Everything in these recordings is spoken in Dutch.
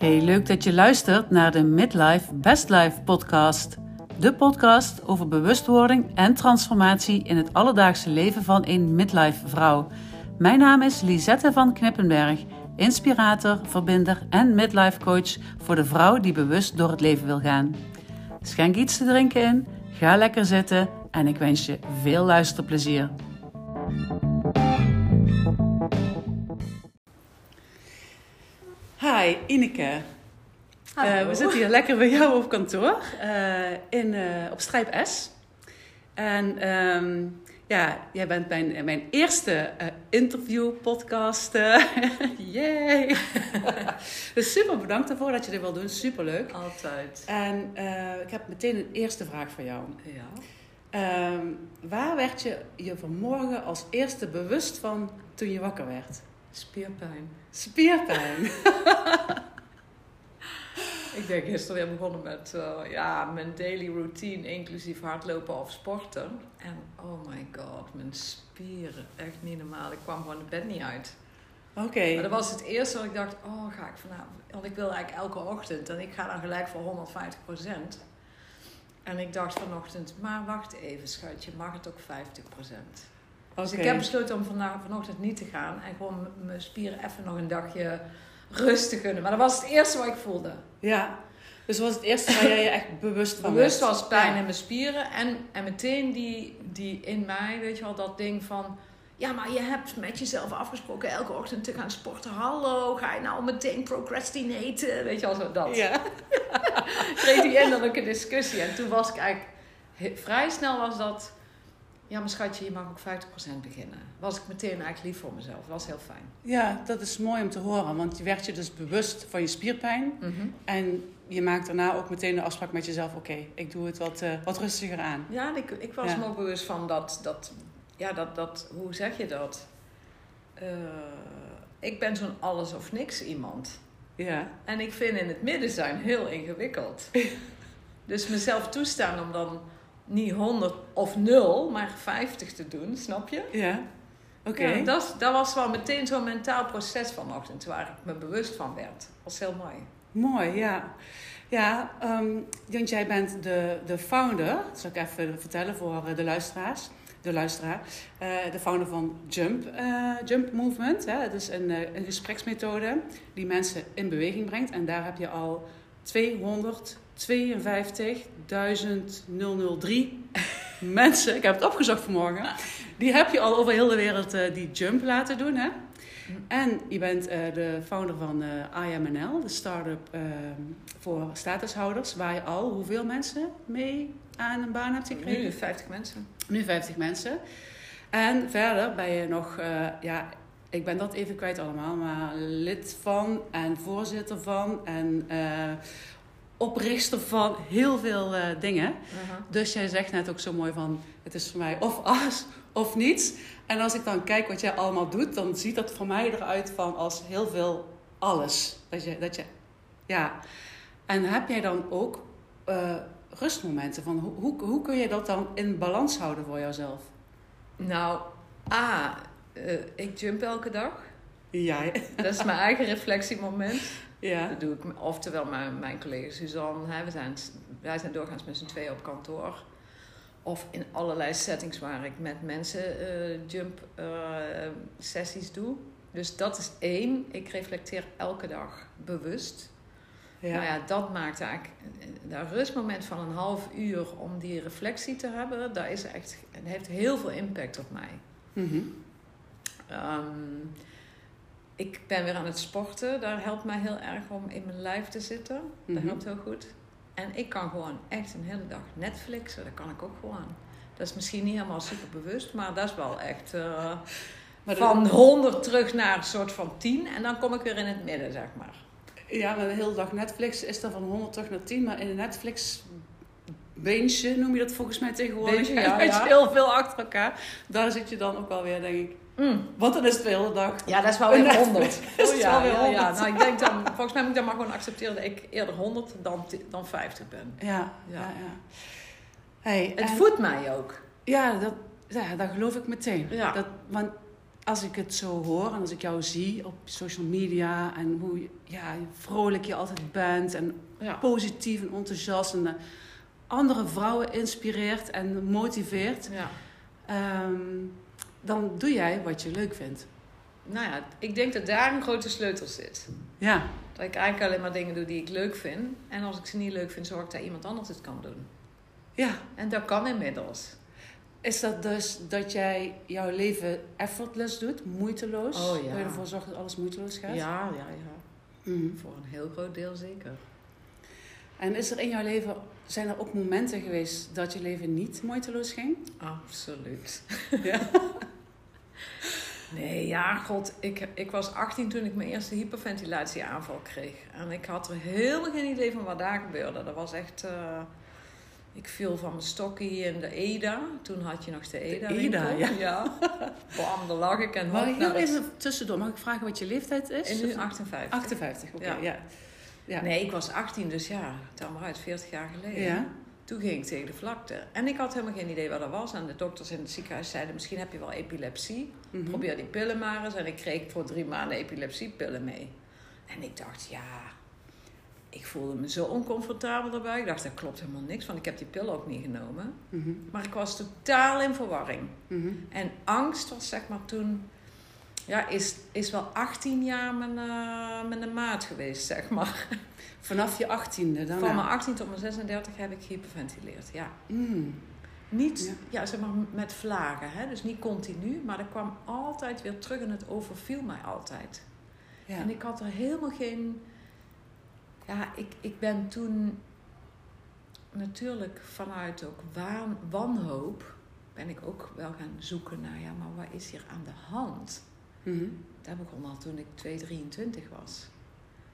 Hey, leuk dat je luistert naar de Midlife Best Life podcast. De podcast over bewustwording en transformatie in het alledaagse leven van een midlife vrouw. Mijn naam is Lisette van Knippenberg, inspirator, verbinder en midlife coach voor de vrouw die bewust door het leven wil gaan. Schenk iets te drinken in, ga lekker zitten en ik wens je veel luisterplezier. Hi, Ineke. Uh, we zitten hier lekker bij jou op kantoor uh, in, uh, op Strijp S. En um, ja, jij bent mijn, mijn eerste interview-podcast. Yay! dus super bedankt daarvoor dat je dit wil doen. Super leuk. Altijd. En ik heb meteen een eerste vraag voor jou. Ja. Um, waar werd je je vanmorgen als eerste bewust van toen je wakker werd? Spierpijn. Spierpijn. ik ben gisteren weer begonnen met uh, ja, mijn daily routine, inclusief hardlopen of sporten. En oh my god, mijn spieren, echt niet normaal. Ik kwam gewoon het bed niet uit. Oké. Okay. Maar dat was het eerste wat ik dacht, oh ga ik vanavond... Want ik wil eigenlijk elke ochtend en ik ga dan gelijk voor 150 procent. En ik dacht vanochtend, maar wacht even schatje, mag het ook 50 procent? Dus ik heb besloten om vandaag, vanochtend niet te gaan en gewoon mijn spieren even nog een dagje rust te kunnen. Maar dat was het eerste wat ik voelde. Ja, dus was het eerste waar jij je echt bewust van Bewust was pijn in mijn spieren en, en meteen die, die in mij, weet je wel, dat ding van... Ja, maar je hebt met jezelf afgesproken elke ochtend te gaan sporten. Hallo, ga je nou meteen procrastinaten? Weet je wel, zo dat. Ja. Kreeg die innerlijke discussie. En toen was ik eigenlijk... Vrij snel was dat ja, maar schatje, je mag ook 50% beginnen. Was ik meteen eigenlijk lief voor mezelf. Dat was heel fijn. Ja, dat is mooi om te horen. Want je werd je dus bewust van je spierpijn. En je maakt daarna ook meteen de afspraak met jezelf. Oké, ik doe het wat, uh, wat rustiger aan. Ja, ik, ik was me ook bewust van dat, dat... Ja, dat, dat... Hoe zeg je dat? Uh, ik ben zo'n alles of niks iemand. Ja. En ik vind in het midden zijn heel ingewikkeld. dus mezelf toestaan om dan niet 100 of 0, maar 50 te doen, snap je? Ja. Oké. Ja, dat, dat was wel meteen zo'n mentaal proces vanochtend waar ik me bewust van werd. Dat was heel mooi. Mooi, ja. Ja, um, want jij bent de, de founder, dat zal ik even vertellen voor de luisteraars. De luisteraar, uh, de founder van Jump, uh, Jump Movement. Hè. Dat is een, een gespreksmethode die mensen in beweging brengt. En daar heb je al 200 52.003 mensen, ik heb het opgezocht vanmorgen, die heb je al over heel de wereld uh, die jump laten doen. Hè? En je bent uh, de founder van uh, IMNL, de start-up voor statushouders, waar je al hoeveel mensen mee aan een baan hebt gekregen? Nu 50 mensen. Nu 50 mensen. En verder ben je nog, ja, ik ben dat even kwijt allemaal, maar lid van en voorzitter van en oprichter van heel veel uh, dingen. Uh-huh. Dus jij zegt net ook zo mooi van... het is voor mij of alles of niets. En als ik dan kijk wat jij allemaal doet... dan ziet dat voor mij eruit van als heel veel alles. Dat je... Dat je ja. En heb jij dan ook uh, rustmomenten? Van hoe, hoe, hoe kun je dat dan in balans houden voor jouzelf? Nou, A, uh, ik jump elke dag. Ja. Dat is mijn eigen reflectiemoment. Ja. Dat doe ik, oftewel mijn, mijn collega Suzanne. Hè, we zijn, wij zijn doorgaans met z'n tweeën op kantoor. Of in allerlei settings waar ik met mensen uh, jump uh, sessies doe. Dus dat is één. Ik reflecteer elke dag bewust. Ja. Nou ja, dat maakt eigenlijk dat rustmoment van een half uur om die reflectie te hebben, dat is echt, het heeft heel veel impact op mij. Um, ik ben weer aan het sporten. Daar helpt mij heel erg om in mijn lijf te zitten. Dat Mhm. helpt heel goed. En ik kan gewoon echt een hele dag Netflixen. Dat kan ik ook gewoon. Dat is misschien niet helemaal super bewust, maar dat is wel echt uh, de- van 100 terug naar een soort van 10. En dan kom ik weer in het midden, zeg maar. Ja, maar de hele dag Netflix is dan van 100 terug naar 10. Maar in een Netflix beentje noem je dat volgens mij tegenwoordig. Beentje, ja, ja. heel veel achter elkaar. Daar zit je dan ook wel weer, denk ik. Mm. Want dan is het de hele dag. Ja, dat is wel weer Netflix 100. is Oh, ja, wel weer ja, ja. 100. Nou, ik denk dan, volgens mij moet ik dan maar gewoon accepteren dat ik eerder 100 dan, dan 50 ben. Ja, ja, Ja. ja. Hey, Het en- voedt mij ook. Ja, dat, ja, dat geloof ik meteen. Ja. Dat, want als ik het zo hoor en als ik jou zie op social media en hoe ja, vrolijk je altijd bent en Ja. positief en enthousiast en eh, andere vrouwen inspireert en motiveert, ja. ehm, dan doe jij wat je leuk vindt. Nou ja, ik denk dat daar een grote sleutel zit. Ja, Dat ik eigenlijk alleen maar dingen doe die ik leuk vind. En als ik ze niet leuk vind, zorg ik dat iemand anders het kan doen. ja. En dat kan inmiddels. Is dat dus dat jij jouw leven effortless doet, moeiteloos? Oh, ja. Je ervoor zorgt dat alles moeiteloos gaat? Ja, ja, ja. Mhm. Voor een heel groot deel zeker. En is er in jouw leven, zijn er ook momenten geweest dat je leven niet moeiteloos ging? Absoluut. Ja. Nee, ja, god. Ik, ik was 18 toen ik mijn eerste hyperventilatieaanval kreeg. En ik had er helemaal geen idee van wat daar gebeurde. Dat was echt... eh, ik viel van mijn stokkie in de EDA. Toen had je nog de EDA. EDA, winkel. ja. Bam, daar lag ik en Maar heel even tussendoor, mag ik vragen wat je leeftijd is? En nu 58. 58, oké, Ja. ja. Ja. Nee, ik was 18, dus ja, tel maar uit, 40 jaar geleden. Ja. Toen ging ik tegen de vlakte. En ik had helemaal geen idee wat dat was. En de dokters in het ziekenhuis zeiden, misschien heb je wel epilepsie. Mhm. Probeer die pillen maar eens. En ik kreeg voor drie maanden epilepsiepillen mee. En ik dacht, ja, ik voelde me zo oncomfortabel daarbij. Ik dacht, daar klopt helemaal niks van. Ik heb die pillen ook niet genomen. Mhm. Maar ik was totaal in verwarring. Mhm. En angst was zeg maar toen... Ja, is, is wel 18 jaar mijn, eh, mijn maat geweest, zeg maar. Vanaf je achttiende dan? Van mijn 18 tot mijn 36 heb ik gehyperventileerd, ja. Mm. Niet, Ja. ja. zeg maar, met vlagen, hè? dus niet continu. Maar er kwam altijd weer terug en het overviel mij altijd. Ja. En ik had er helemaal geen... Ja, ik, ik ben toen natuurlijk vanuit ook waan, wanhoop... ben ik ook wel gaan zoeken naar... ja, maar wat is hier aan de hand? Mhm. Dat begon al toen ik 2, 23 was.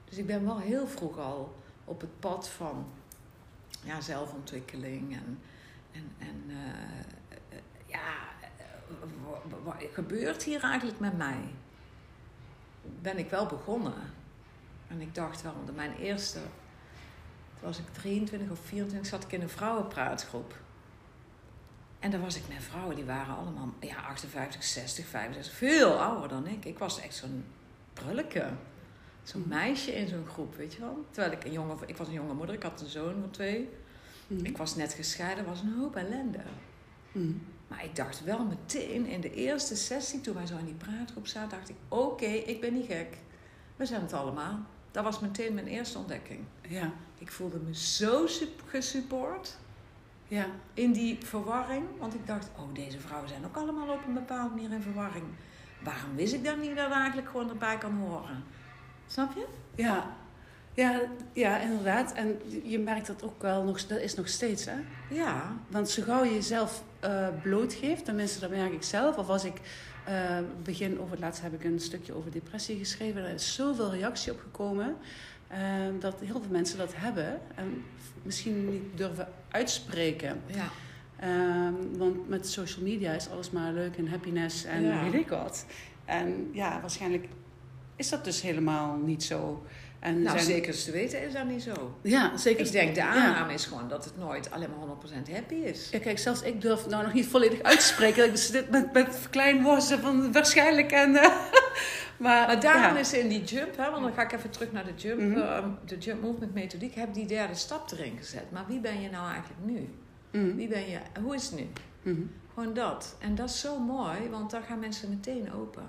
Dus ik ben wel heel vroeg al op het pad van ja, zelfontwikkeling en, en, en eh, eh, ja, wat, wat gebeurt hier eigenlijk met mij? Ben ik wel begonnen. En ik dacht wel, mijn eerste, toen was ik 23 of 24, zat ik in een vrouwenpraatgroep. En daar was ik met vrouwen, die waren allemaal ja, 58, 60, 65, veel ouder dan ik. Ik was echt zo'n prulleke. Zo'n Mhm. meisje in zo'n groep, weet je wel. Terwijl ik een jonge, ik was een jonge moeder, ik had een zoon van twee. Mhm. Ik was net gescheiden, was een hoop ellende. Mhm. Maar ik dacht wel meteen in de eerste sessie, toen wij zo in die praatgroep zaten, dacht ik: oké, ik ben niet gek. We zijn het allemaal. Dat was meteen mijn eerste ontdekking. Ja. Ik voelde me zo sup- gesupport Ja. in die verwarring. Want ik dacht: oh, deze vrouwen zijn ook allemaal op een bepaalde manier in verwarring. Waarom wist ik dan niet dat ik eigenlijk gewoon erbij kan horen? Snap je? Ja. Ja, ja, inderdaad. En je merkt dat ook wel nog, dat is nog steeds, hè? Ja, Want zo gauw je jezelf eh, blootgeeft, tenminste dat merk ik zelf, of als ik eh, begin over, laatst heb ik een stukje over depressie geschreven, er is zoveel reactie op gekomen, eh, dat heel veel mensen dat hebben en misschien niet durven uitspreken. ja. Ehm, want met social media is alles maar leuk en happiness en Ja. weet ik wat. En ja, waarschijnlijk is dat dus helemaal niet zo. En Nou, zijn- zeker te weten is dat niet zo. Ja, zeker. Ik denk de Ja. aanname is gewoon dat het nooit alleen maar 100% happy is. Ja, kijk, zelfs ik durf nou nog niet volledig uit te spreken. ik zit met, met klein woorden van waarschijnlijk en... eh, maar, Maar daarom ja. is in die jump, hè, want dan ga ik even terug naar de jump, Mhm. ehm, de jump movement methodiek, heb die derde stap erin gezet. Maar wie ben je nou eigenlijk nu? Mhm. Wie ben je, hoe is het nu? Mhm. Gewoon dat. En dat is zo mooi, want dan gaan mensen meteen open.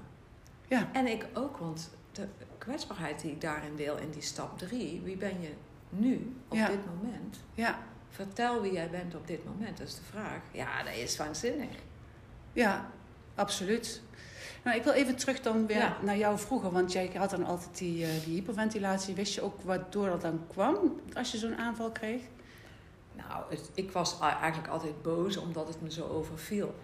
Ja. En ik ook, want de kwetsbaarheid die ik daarin deel in die stap drie, wie ben je nu, op Ja. dit moment? Ja, Vertel wie jij bent op dit moment, dat is de vraag. Ja, dat is waanzinnig. ja, absoluut. Nou, ik wil even terug dan weer Ja. naar jou vroeger. Want jij had dan altijd die, eh, die hyperventilatie. Wist je ook waardoor dat dan kwam als je zo'n aanval kreeg? Nou, het- ik was eigenlijk altijd boos omdat het me zo overviel.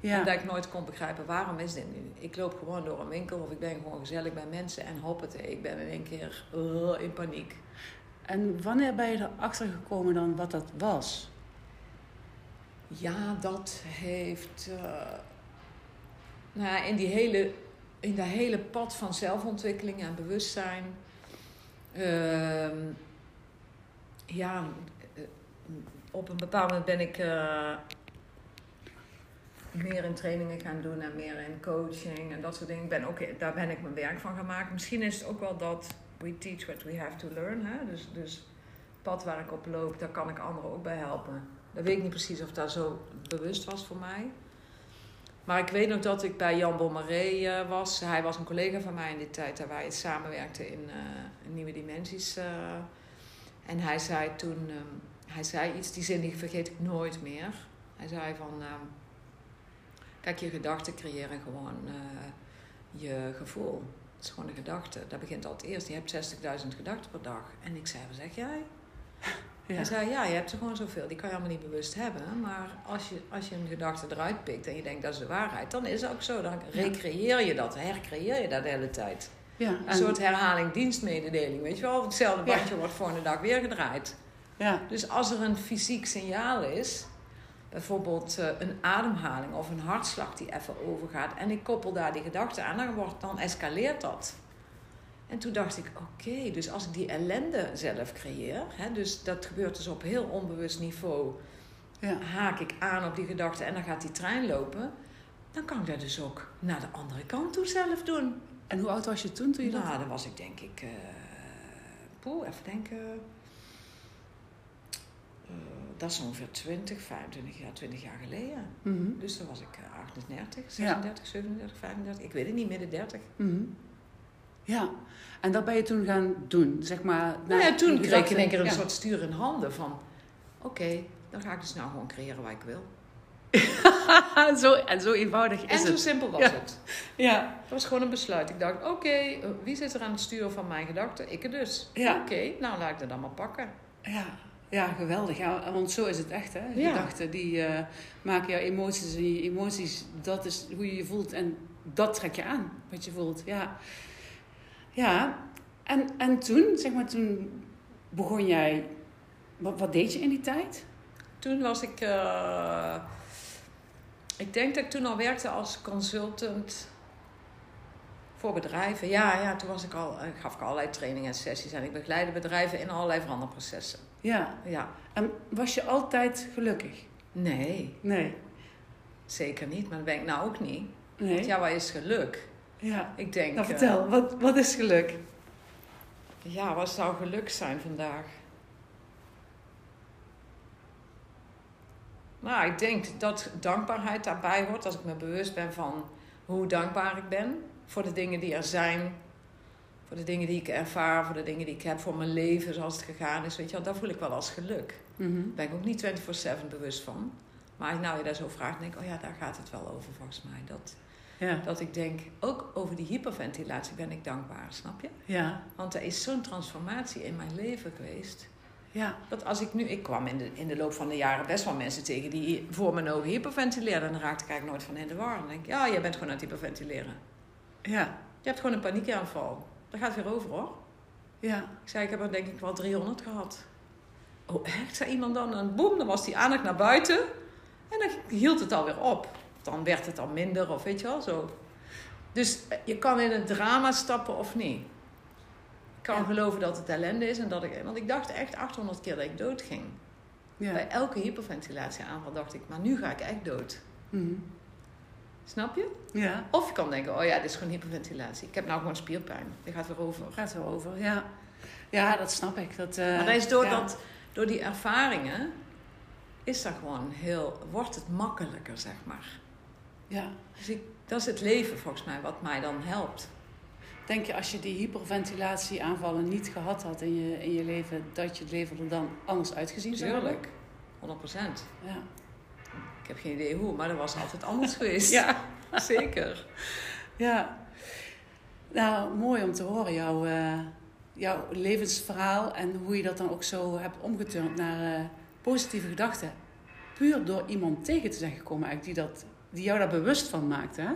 Ja, dat ik nooit kon begrijpen, waarom is dit nu? Ik loop gewoon door een winkel of ik ben gewoon gezellig bij mensen en hoppete, ik ben in één keer uh, in paniek. en wanneer ben je erachter gekomen dan wat dat was? Ja, dat heeft. eh, nou in, die hele, in dat hele pad van zelfontwikkeling en bewustzijn. ehm, ja, eh, op een bepaald moment ben ik. eh, meer in trainingen gaan doen en meer in coaching en dat soort dingen. Ik ben ook, daar ben ik mijn werk van gaan maken. Misschien is het ook wel dat we teach what we have to learn. Hè? Dus, dus het pad waar ik op loop, daar kan ik anderen ook bij helpen. Dat weet ik niet precies of dat zo bewust was voor mij. Maar ik weet nog dat ik bij Jan Bommeré uh, was. Hij was een collega van mij in die tijd, waar wij samenwerkten in, uh, Nieuwe Dimensies. Uh, en hij zei toen, um, hij zei iets, die zin die vergeet ik nooit meer. Hij zei van, um, kijk, je gedachten creëren gewoon je gevoel. Het is gewoon een gedachte. Dat begint al het eerst. Je hebt 60.000 gedachten per dag. En ik zei, wat zeg jij? Ja. Hij zei, ja, je hebt er gewoon zoveel. Die kan je allemaal niet bewust hebben. Maar als je, als je een gedachte eruit pikt en je denkt dat is de waarheid, dan is het ook zo. Dan recreëer je dat, hercreëer je dat de hele tijd. Ja, Een soort herhaling dienstmededeling, weet je wel. Hetzelfde bandje wordt voor een dag weer gedraaid. Ja. Dus als er een fysiek signaal is, bijvoorbeeld uh, een ademhaling of een hartslag die even overgaat, en ik koppel daar die gedachte aan, dan, wordt, dan escaleert dat. En toen dacht ik, oké, dus als ik die ellende zelf creëer, hè, dus dat gebeurt dus op heel onbewust niveau, ja. haak ik aan op die gedachte en dan gaat die trein lopen, dan kan ik dat dus ook naar de andere kant toe zelf doen. En hoe oud was je toen? toen je nou, dan was ik denk ik, uh, poeh, even denken, uh, dat is ongeveer 20, 25 jaar, 20 jaar geleden. Mm -hmm. Dus dan was ik 38, 36, ja. 37, 35, ik weet het niet, midden 30. Mm -hmm. Ja, en dat ben je toen gaan doen, zeg maar. Nou ja, toen kreeg ik in één keer een soort stuur in handen van... Oké, dan ga ik dus nou gewoon creëren wat ik wil. zo, en zo eenvoudig is en het. En zo simpel was het. Ja. Dat was gewoon een besluit. Ik dacht, oké, eh, wie zit er aan het sturen van mijn gedachten? Ik dus. Ja. Oké, nou laat ik dat allemaal pakken. Ja. Ja, geweldig. Ja, want zo is het echt. Hè? Ja. Gedachten die uh, maken jouw emoties. En je emoties, dat is hoe je je voelt. En dat trek je aan, wat je voelt. Ja. Ja, en, en toen, zeg maar, toen begon jij... Wat, wat deed je in die tijd? Toen was ik... Uh, ik denk dat ik toen al werkte als consultant voor bedrijven. Ja, ja toen was ik al, ik gaf ik allerlei trainingen en sessies en ik begeleide bedrijven in allerlei veranderprocessen. Ja. ja. En was je altijd gelukkig? Nee. Nee. Zeker niet, maar dat ben ik nou ook niet. Nee. Want ja, wat is geluk? Ja. Ik denk... Nou, vertel, uh, wat, wat is geluk? Ja, wat zou geluk zijn vandaag? Nou, ik denk dat dankbaarheid daarbij hoort. Als ik me bewust ben van hoe dankbaar ik ben voor de dingen die er zijn. Voor de dingen die ik ervaar, voor de dingen die ik heb, voor mijn leven zoals het gegaan is. Weet je wel, dat voel ik wel als geluk. Mm Daar ben ik ook niet 24-7 bewust van. Maar als nou je daar zo vraagt, denk ik, oh ja, daar gaat het wel over volgens mij. Dat, ja. Dat ik denk, ook over die hyperventilatie ben ik dankbaar, snap je? Ja. Want er is zo'n transformatie in mijn leven geweest. Ja. Dat als ik nu, ik kwam in de, in de loop van de jaren best wel mensen tegen die voor mijn ogen hyperventileerden. En dan raakte ik eigenlijk nooit van in de war. Dan denk ik, ja, jij bent gewoon aan het hyperventileren. Ja. Je hebt gewoon een paniekaanval. Dat gaat weer over hoor. Ja. Ik zei, ik heb er denk ik wel 300 gehad. Oh, echt? Zei iemand dan. En boem, dan was die aandacht naar buiten. En dan hield het alweer op dan werd het al minder of weet je wel zo. Dus eh, je kan in het drama stappen of niet. Ik kan geloven dat het ellende is en dat ik. Want ik dacht echt 800 keer dat ik dood ging. Ja. Bij elke hyperventilatieaanval dacht ik, maar nu ga ik echt dood. Mhm. Snap je? Ja. Of je kan denken, oh ja, dit is gewoon hyperventilatie. Ik heb nou gewoon spierpijn. Die gaat weer over. Gaat weer over, ja. Ja, dat snap ik. Dat, uh, maar dat is door, dat, door die ervaringen is dat gewoon heel, wordt het makkelijker, zeg maar. Ja. Dus ik, dat is het leven volgens mij wat mij dan helpt. Denk je als je die hyperventilatieaanvallen niet gehad had in je, in je leven, dat je het leven er dan anders uitgezien zou hebben? Tuurlijk, 100 procent. Ja. Ik heb geen idee hoe, maar dat was altijd anders geweest. ja, zeker. Ja. Nou, mooi om te horen, jouw, uh, jouw levensverhaal en hoe je dat dan ook zo hebt omgeturnd naar uh, positieve gedachten. Puur door iemand tegen te zijn gekomen eigenlijk die dat die jou daar bewust van maakte, hè?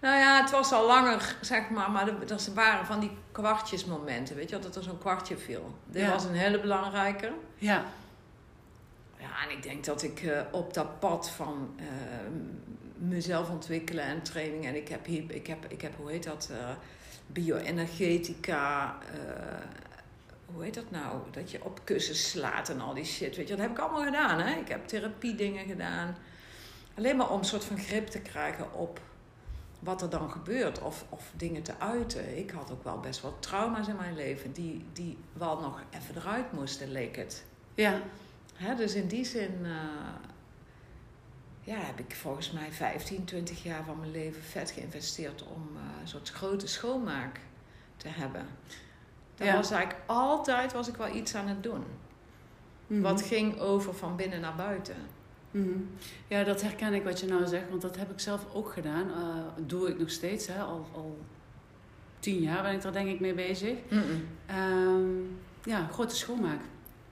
Nou ja, het was al langer, zeg maar, maar dat waren van die kwartjesmomenten, weet je, dat er zo'n kwartje viel. Dit was een hele belangrijke. Ja. Ja, en ik denk dat ik uh, op dat pad van uh, mezelf ontwikkelen en training, en ik heb hier, ik heb, ik heb hoe heet dat, uh, bioenergetica, hoe heet dat nou, dat je op kussens slaat en al die shit, weet je, dat heb ik allemaal gedaan, hè. Ik heb therapie dingen gedaan Alleen maar om een soort van grip te krijgen op wat er dan gebeurt of, of dingen te uiten. Ik had ook wel best wel trauma's in mijn leven die, die wel nog even eruit moesten, leek het. Ja. Hè, dus in die zin uh, ja, heb ik volgens mij 15, 20 jaar van mijn leven vet geïnvesteerd om uh, een soort grote schoonmaak te hebben. Ja. was eigenlijk altijd was ik wel iets aan het doen. Mhm. Wat ging over van binnen naar buiten. Mhm. Ja, dat herken ik wat je nou zegt, want dat heb ik zelf ook gedaan. Eh, doe ik nog steeds, hè? Al, al tien jaar ben ik er denk ik mee bezig. Ehm, ja, grote schoonmaak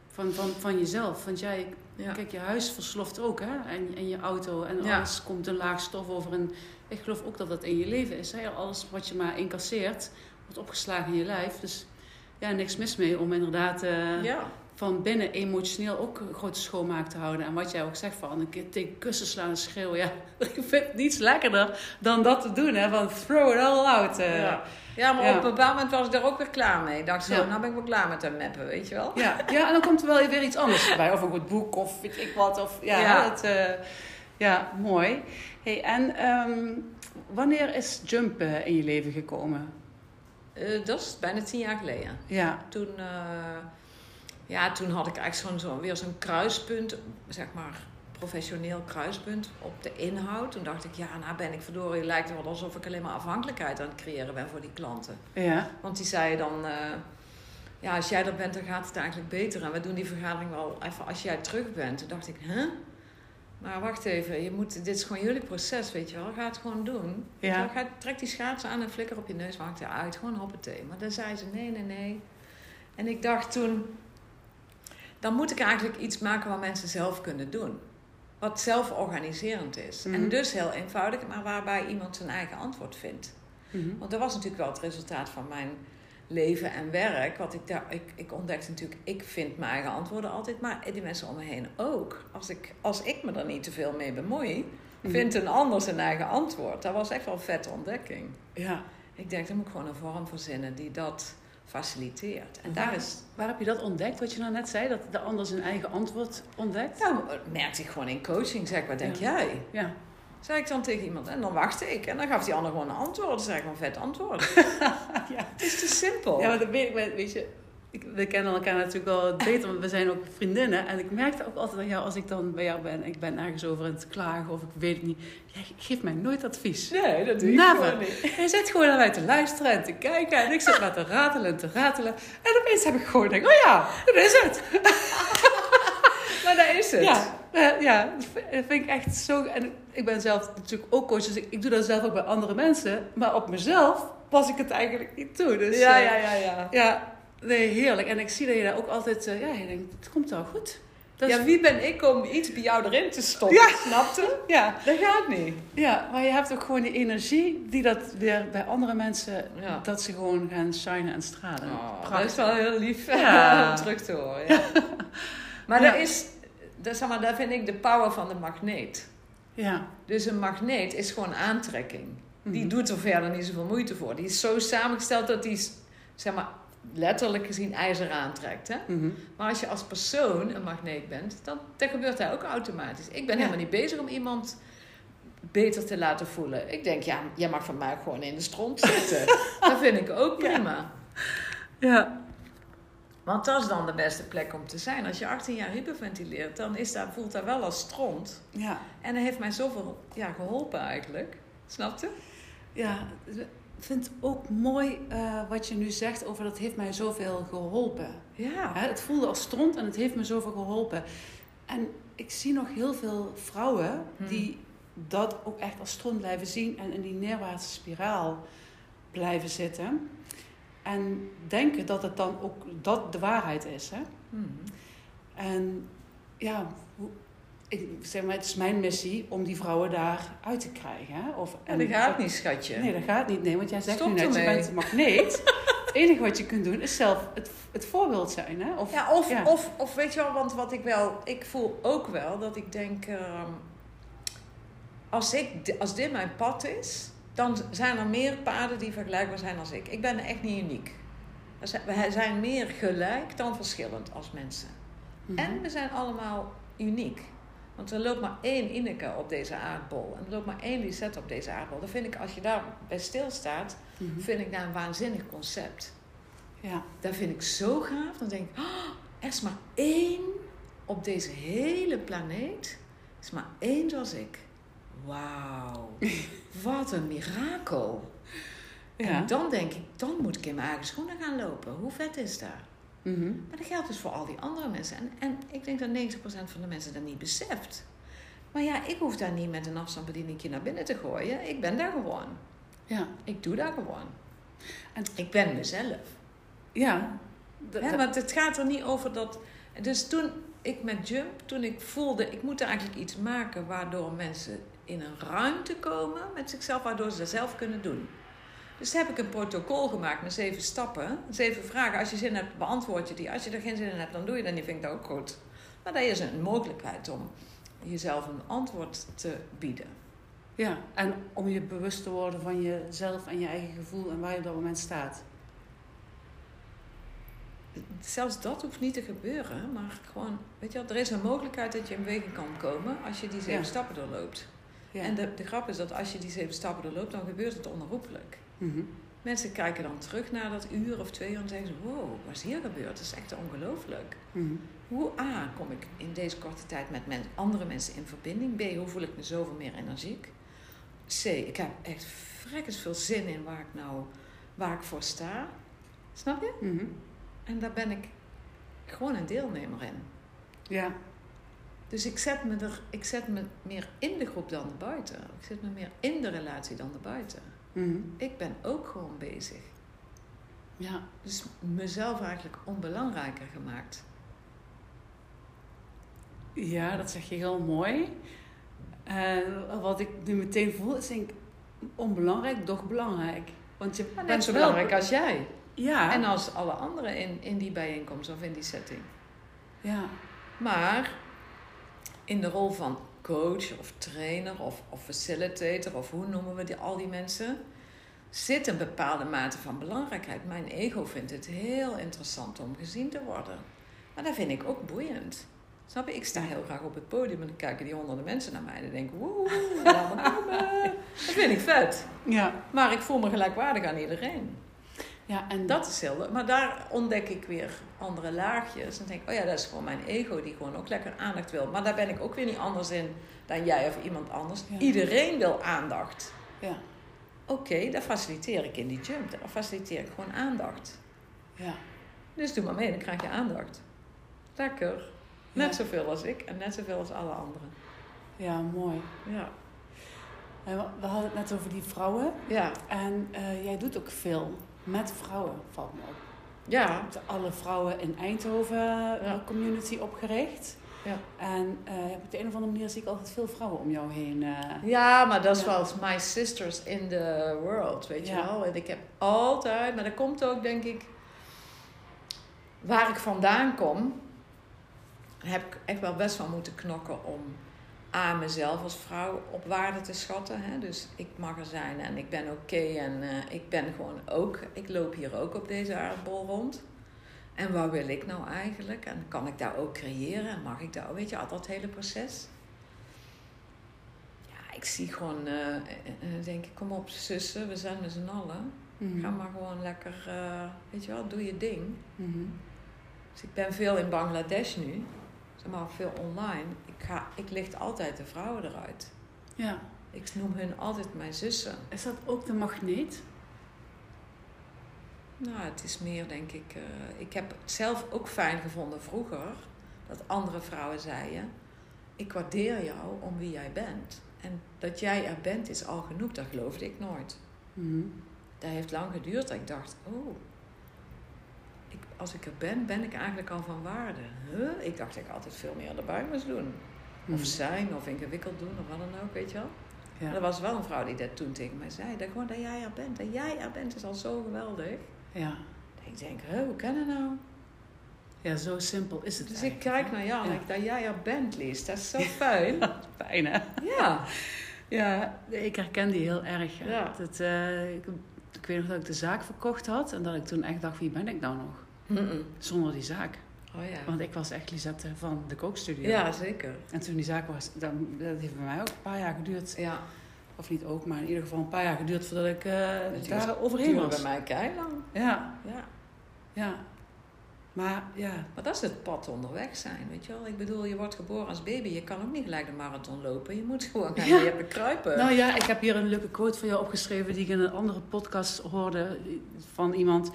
van, van, van jezelf. Want jij, Ja. kijk, je huis versloft ook, hè? En, en je auto en Ja. alles komt een laag stof over. En ik geloof ook dat dat in je leven is. Hè? Alles wat je maar incasseert, wordt opgeslagen in je lijf. Dus ja, niks mis mee om inderdaad eh, ja. Van binnen emotioneel ook een grote schoonmaak te houden. En wat jij ook zegt van een keer tegen kussen slaan en schreeuwen. Ja, ik vind niets lekkerder dan dat te doen. Hè? Van throw it all out. eh. Ja. ja, maar Ja. op een bepaald moment was ik daar ook weer klaar mee. Ik dacht zo, Ja. nou ben ik wel klaar met dat meppen, weet je wel? Ja, ja, en dan komt er wel weer iets anders bij. Of een goed boek of weet ik wat. Of, ja, Ja. Dat, eh, ja mooi. Hey, en ehm, wanneer is Jump eh, in je leven gekomen? Eh, dat is bijna tien jaar geleden. Ja, Toen, ja, toen had ik eigenlijk zo'n, zo, weer zo'n kruispunt, zeg maar professioneel kruispunt op de inhoud. Toen dacht ik, ja, nou ben ik verdorie, lijkt het wel alsof ik alleen maar afhankelijkheid aan het creëren ben voor die klanten. ja, Want die zeiden dan, eh, ja, als jij er bent, dan gaat het eigenlijk beter. En we doen die vergadering wel even als jij terug bent. Toen dacht ik, hè? Maar wacht even, je moet, dit is gewoon jullie proces, weet je wel. Ga het gewoon doen. Ja. Ga, trek die schaatsen aan en flikker op je neus, maak het uit. Gewoon hoppatee. Maar dan zei ze, nee, nee, nee. En ik dacht toen, dan moet ik eigenlijk iets maken wat mensen zelf kunnen doen. Wat zelforganiserend is. Mhm. En dus heel eenvoudig, maar waarbij iemand zijn eigen antwoord vindt. Mhm. Want dat was natuurlijk wel het resultaat van mijn leven en werk. Wat ik, daar, ik, ik ontdekte natuurlijk, ik vind mijn eigen antwoorden altijd, maar die mensen om me heen ook. Als ik, als ik me er niet te veel mee bemoei, Mhm. vindt een ander zijn eigen antwoord. Dat was echt wel een vette ontdekking. ja. Ik denk, dan moet ik gewoon een vorm verzinnen die dat faciliteert. En daar is, Waar heb je dat ontdekt, wat je nou net zei? Dat de ander zijn eigen antwoord ontdekt? nou, merkte ik gewoon in coaching, zeg, wat denk Ja. jij? Ja. Zei ik dan tegen iemand. En dan wachtte ik. En dan gaf die ander gewoon een antwoord. Dan zei ik gewoon een vet antwoord. ja. Het is te simpel. Ja, maar dat weet ik, weet- weet je, we kennen elkaar natuurlijk wel beter, want we zijn ook vriendinnen. En ik merkte ook altijd aan jou, als ik dan bij jou ben, ik ben ergens over aan het klagen of ik weet het niet. Jij geeft mij nooit advies. Nee, dat doe ik Never. gewoon niet. Jij zit gewoon naar mij te luisteren en te kijken. En ik zit maar te ratelen en te ratelen. En opeens heb ik gewoon denk, oh ja, dat is het. Maar daar is het. Ja, eh, ja, dat vind- dat ik echt zo. En ik ben zelf natuurlijk ook coach, dus ik, ik doe dat zelf ook bij andere mensen. Maar op mezelf pas ik het eigenlijk niet toe. Dus, ja, eh, ja, ja. ja. Ja, nee, heerlijk. En ik zie dat je daar ook altijd, eh, ja, je denkt, het komt wel goed. Dat ja, wie ben ik om iets bij jou erin te stoppen? Ja. Snapte? ja, Dat gaat niet. ja, maar je hebt ook gewoon die energie die dat weer bij andere mensen, Ja. dat ze gewoon gaan shinen en stralen. Oh, dat is wel heel lief Ja. om terug te horen. Ja. Maar dat is, dat, zeg maar, dat vind ik de power van de magneet. Ja. Dus een magneet is gewoon aantrekking. Die Mhm. doet er verder niet zoveel moeite voor. Die is zo samengesteld dat die, zeg maar, letterlijk gezien ijzer aantrekt. Hè? Mhm. Maar als je als persoon een magneet bent, dan dat gebeurt dat ook automatisch. Ik ben Ja. helemaal niet bezig om iemand beter te laten voelen. Ik denk, ja, jij mag van mij gewoon in de stront zitten. dat vind ik ook prima. Ja. Want dat is dan de beste plek om te zijn. Als je 18 jaar hyperventileert, dan is dat, voelt dat wel als stront. Ja. En dat heeft mij zoveel ja, geholpen eigenlijk. Snapte? Ja, vind het ook mooi eh, wat je nu zegt over dat heeft mij zoveel geholpen. Ja. Hè, het voelde als stront en het heeft me zoveel geholpen. En ik zie nog heel veel vrouwen Hmm. die dat ook echt als stront blijven zien en in die neerwaartse spiraal blijven zitten. En denken dat het dan ook dat de waarheid is. Hè? Mhm. En ja, hoe- ik zeg maar, het is mijn missie om die vrouwen daar uit te krijgen. Hè? Of, Ja, dat gaat niet, schatje. Nee, dat gaat niet. Nee, want jij zegt Stop nu net, je ermee. bent een magneet. het enige wat je kunt doen is zelf het, het voorbeeld zijn. Hè? Of, Ja, of, Ja. Of, of weet je wel, want wat ik wel, ik voel ook wel dat ik denk, ehm, als, ik, als dit mijn pad is, dan zijn er meer paden die vergelijkbaar zijn als ik. Ik ben echt niet uniek. We zijn meer gelijk dan verschillend als mensen. Mhm. En we zijn allemaal uniek. Want er loopt maar één Ineke op deze aardbol. En er loopt maar één Lisette op deze aardbol. Dan vind ik, als je daar bij stilstaat, Mhm. vind ik daar een waanzinnig concept. Ja. Dat vind ik zo gaaf. Dan denk ik, oh, er is maar één op deze hele planeet. Er is maar één zoals ik. Wauw. Wat een mirakel. Ja. En dan denk ik, dan moet ik in mijn eigen schoenen gaan lopen. Hoe vet is dat? Mhm. Maar dat geldt dus voor al die andere mensen. En, en ik denk dat 90% van de mensen dat niet beseft. Maar ja, ik hoef daar niet met een afstandsbedieningje naar binnen te gooien. Ik ben daar gewoon. Ja. Ik doe daar gewoon. En- ik ben mezelf. Ja. Maar het gaat er niet over dat. Dus toen ik met Jump, toen ik voelde, ik moet eigenlijk iets maken waardoor mensen in een ruimte komen met zichzelf, waardoor ze dat zelf kunnen doen. Dus heb ik een protocol gemaakt met zeven stappen, zeven vragen. Als je zin hebt, beantwoord je die. Als je er geen zin in hebt, dan doe je dat niet. Vind ik dat ook goed. Maar dat is een mogelijkheid om jezelf een antwoord te bieden. Ja, en om je bewust te worden van jezelf en je eigen gevoel en waar je op dat moment staat. Zelfs dat hoeft niet te gebeuren, maar gewoon, weet je wel, er is een mogelijkheid dat je in beweging kan komen als je die zeven Ja. stappen doorloopt. Ja. En de, de grap is dat als je die zeven stappen doorloopt, dan gebeurt het onherroepelijk. Mhm. Mensen kijken dan terug naar dat uur of twee uur en zeggen ze, wow, wat is hier gebeurd? Dat is echt ongelooflijk. Mhm. Hoe A, kom ik in deze korte tijd met men, andere mensen in verbinding? B, hoe voel ik me zoveel meer energiek? C, ik heb echt vrekkers veel zin in waar ik nou, waar ik voor sta. Snap je? Mhm. En daar ben ik gewoon een deelnemer in. Ja. Dus ik zet, me er, ik zet me meer in de groep dan buiten. Ik zet me meer in de relatie dan buiten. Mhm. Ik ben ook gewoon bezig. Ja. Dus mezelf eigenlijk onbelangrijker gemaakt. Ja, dat zeg je heel mooi. En wat ik nu meteen voel is denk ik onbelangrijk, doch belangrijk. Want je bent zo wel- belangrijk als jij. Ja. En als alle anderen in, in die bijeenkomst of in die setting. ja. Maar in de rol van coach of trainer of, of facilitator of hoe noemen we die, al die mensen, zit een bepaalde mate van belangrijkheid. Mijn ego vindt het heel interessant om gezien te worden. Maar dat vind ik ook boeiend. Snap je? Ik sta heel graag op het podium en dan kijken die honderden mensen naar mij en dan denk ik, woe. Dat vind ik vet. Ja. Maar ik voel me gelijkwaardig aan iedereen. Ja, en Dat is heel leuk. Maar daar ontdek ik weer andere laagjes. En denk ik, oh ja, dat is gewoon mijn ego die gewoon ook lekker aandacht wil. Maar daar ben ik ook weer niet anders in dan jij of iemand anders. Ja. Iedereen wil aandacht. Ja. Oké, dat faciliteer ik in die jump. Daar faciliteer ik gewoon aandacht. Ja. Dus doe maar mee, dan krijg je aandacht. Lekker. Net Ja. zoveel als ik en net zoveel als alle anderen. Ja, mooi. Ja. We hadden het net over die vrouwen. Ja. En eh, jij doet ook veel met vrouwen, valt me op. Ja. Hebt alle vrouwen in Eindhoven eh, community opgericht. Ja. En eh, op de een of andere manier zie ik altijd veel vrouwen om jou heen. eh. Ja, maar dat is Ja. wel my sisters in the world, weet je wel. En ik heb altijd, maar dat komt ook denk ik, waar ik vandaan kom, heb ik echt wel best wel moeten knokken om aan mezelf als vrouw op waarde te schatten. Hè? Dus ik mag er zijn en ik ben oké en eh, ik ben gewoon ook, ik loop hier ook op deze aardbol rond. En wat wil ik nou eigenlijk? En kan ik daar ook creëren? En mag ik daar, weet je, al dat hele proces? Ja, ik zie gewoon, eh, denk ik, kom op zussen, we zijn met z'n allen. Mhm. Ga maar gewoon lekker, weet je wel, doe je ding. Mhm. Dus ik ben veel in Bangladesh nu, zeg maar veel online. Ik, ga, ik licht altijd de vrouwen eruit. Ja. Ik noem hun altijd mijn zussen. Is dat ook de magneet? Nou, het is meer denk ik. eh, ik heb het zelf ook fijn gevonden vroeger dat andere vrouwen zeiden: Ik waardeer jou om wie jij bent. En dat jij er bent is al genoeg, dat geloofde ik nooit. Mhm. Dat heeft lang geduurd dat ik dacht: Oh, ik, als ik er ben, ben ik eigenlijk al van waarde. Huh? Ik dacht dat ik altijd veel meer erbij moest doen. Of Mhm. zijn, of ingewikkeld doen, of wat dan ook, weet je wel. Maar Ja. er was wel een vrouw die dat toen tegen mij zei: dat gewoon dat jij er bent. Dat jij er bent is al zo geweldig. ja. Ik denk, hoe kan dat nou? Ja, zo simpel is het Dus ik kijk hè? naar jou en Ja. denk dat jij er bent, Lies. Dat is zo fijn. Fijn, hè? ja. Ja, ik herken die heel erg. hè. Ja. Dat, eh, ik, ik weet nog dat ik de zaak verkocht had en dat ik toen echt dacht, wie ben ik nou nog? Mm-mm. Zonder die zaak. Oh ja. Want ik was echt Lisette van de kookstudio. Ja, zeker. En toen die zaak was, dan, dat heeft bij mij ook een paar jaar geduurd. Ja. Of niet ook, maar in ieder geval een paar jaar geduurd voordat ik duurt- daar overheen was. bij mij keilang. Ja, Ja. ja. Maar ja, Maar dat is het pad onderweg zijn, weet je wel. Ik bedoel, je wordt geboren als baby. Je kan ook niet gelijk de marathon lopen. Je moet gewoon gaan Ja. leren kruipen. nou ja, ik heb hier een leuke quote van jou opgeschreven die ik in een andere podcast hoorde van iemand.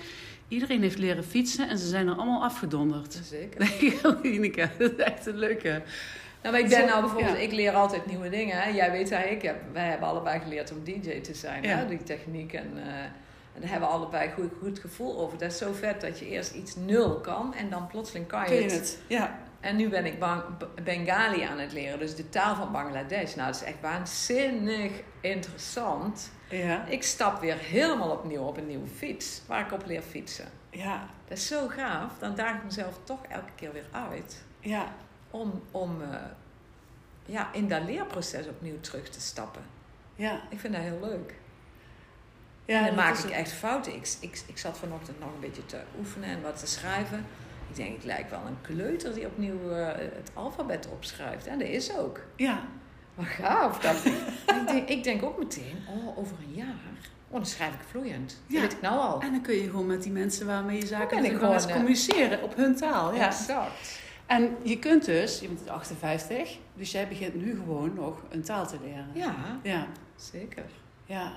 Iedereen heeft leren fietsen en ze zijn er allemaal afgedonderd. Zeker. Ineke, dat is echt een leuke. Nou, maar ik ben nou bijvoorbeeld, ja. ik leer altijd nieuwe dingen. Hè. Jij weet dat ik heb, wij hebben allebei geleerd om DJ te zijn, Ja. hè, die techniek. En, eh, en daar hebben we allebei goed, goed gevoel over. Dat is zo vet dat je eerst iets nul kan en dan plotseling kan je, je het. het? Ja. En nu ben ik Bang- Bengali aan het leren, dus de taal van Bangladesh. Nou, dat is echt waanzinnig interessant. Ja. Ik stap weer helemaal opnieuw op een nieuwe fiets, waar ik op leer fietsen. Ja. Dat is zo gaaf. Dan daag ik mezelf toch elke keer weer uit Ja. om, om eh, ja, in dat leerproces opnieuw terug te stappen. Ja. Ik vind dat heel leuk. Ja, en dan maak ik echt fouten. Ik, ik, ik zat vanochtend nog een beetje te oefenen en wat te schrijven. Ik denk, ik lijk wel een kleuter die opnieuw eh, het alfabet opschrijft. En dat is ook. Ja. Maar gaaf. Dat, ik, denk, ik denk ook meteen, oh, over een jaar, oh, dan schrijf ik vloeiend. Dat weet ik nou al. En dan kun je gewoon met die mensen waarmee je zaken natuurlijk gewoon eens eh, communiceren op hun taal. Ja. Exact. En je kunt dus, je bent 58, dus jij begint nu gewoon nog een taal te leren. Ja, Ja, zeker. ja.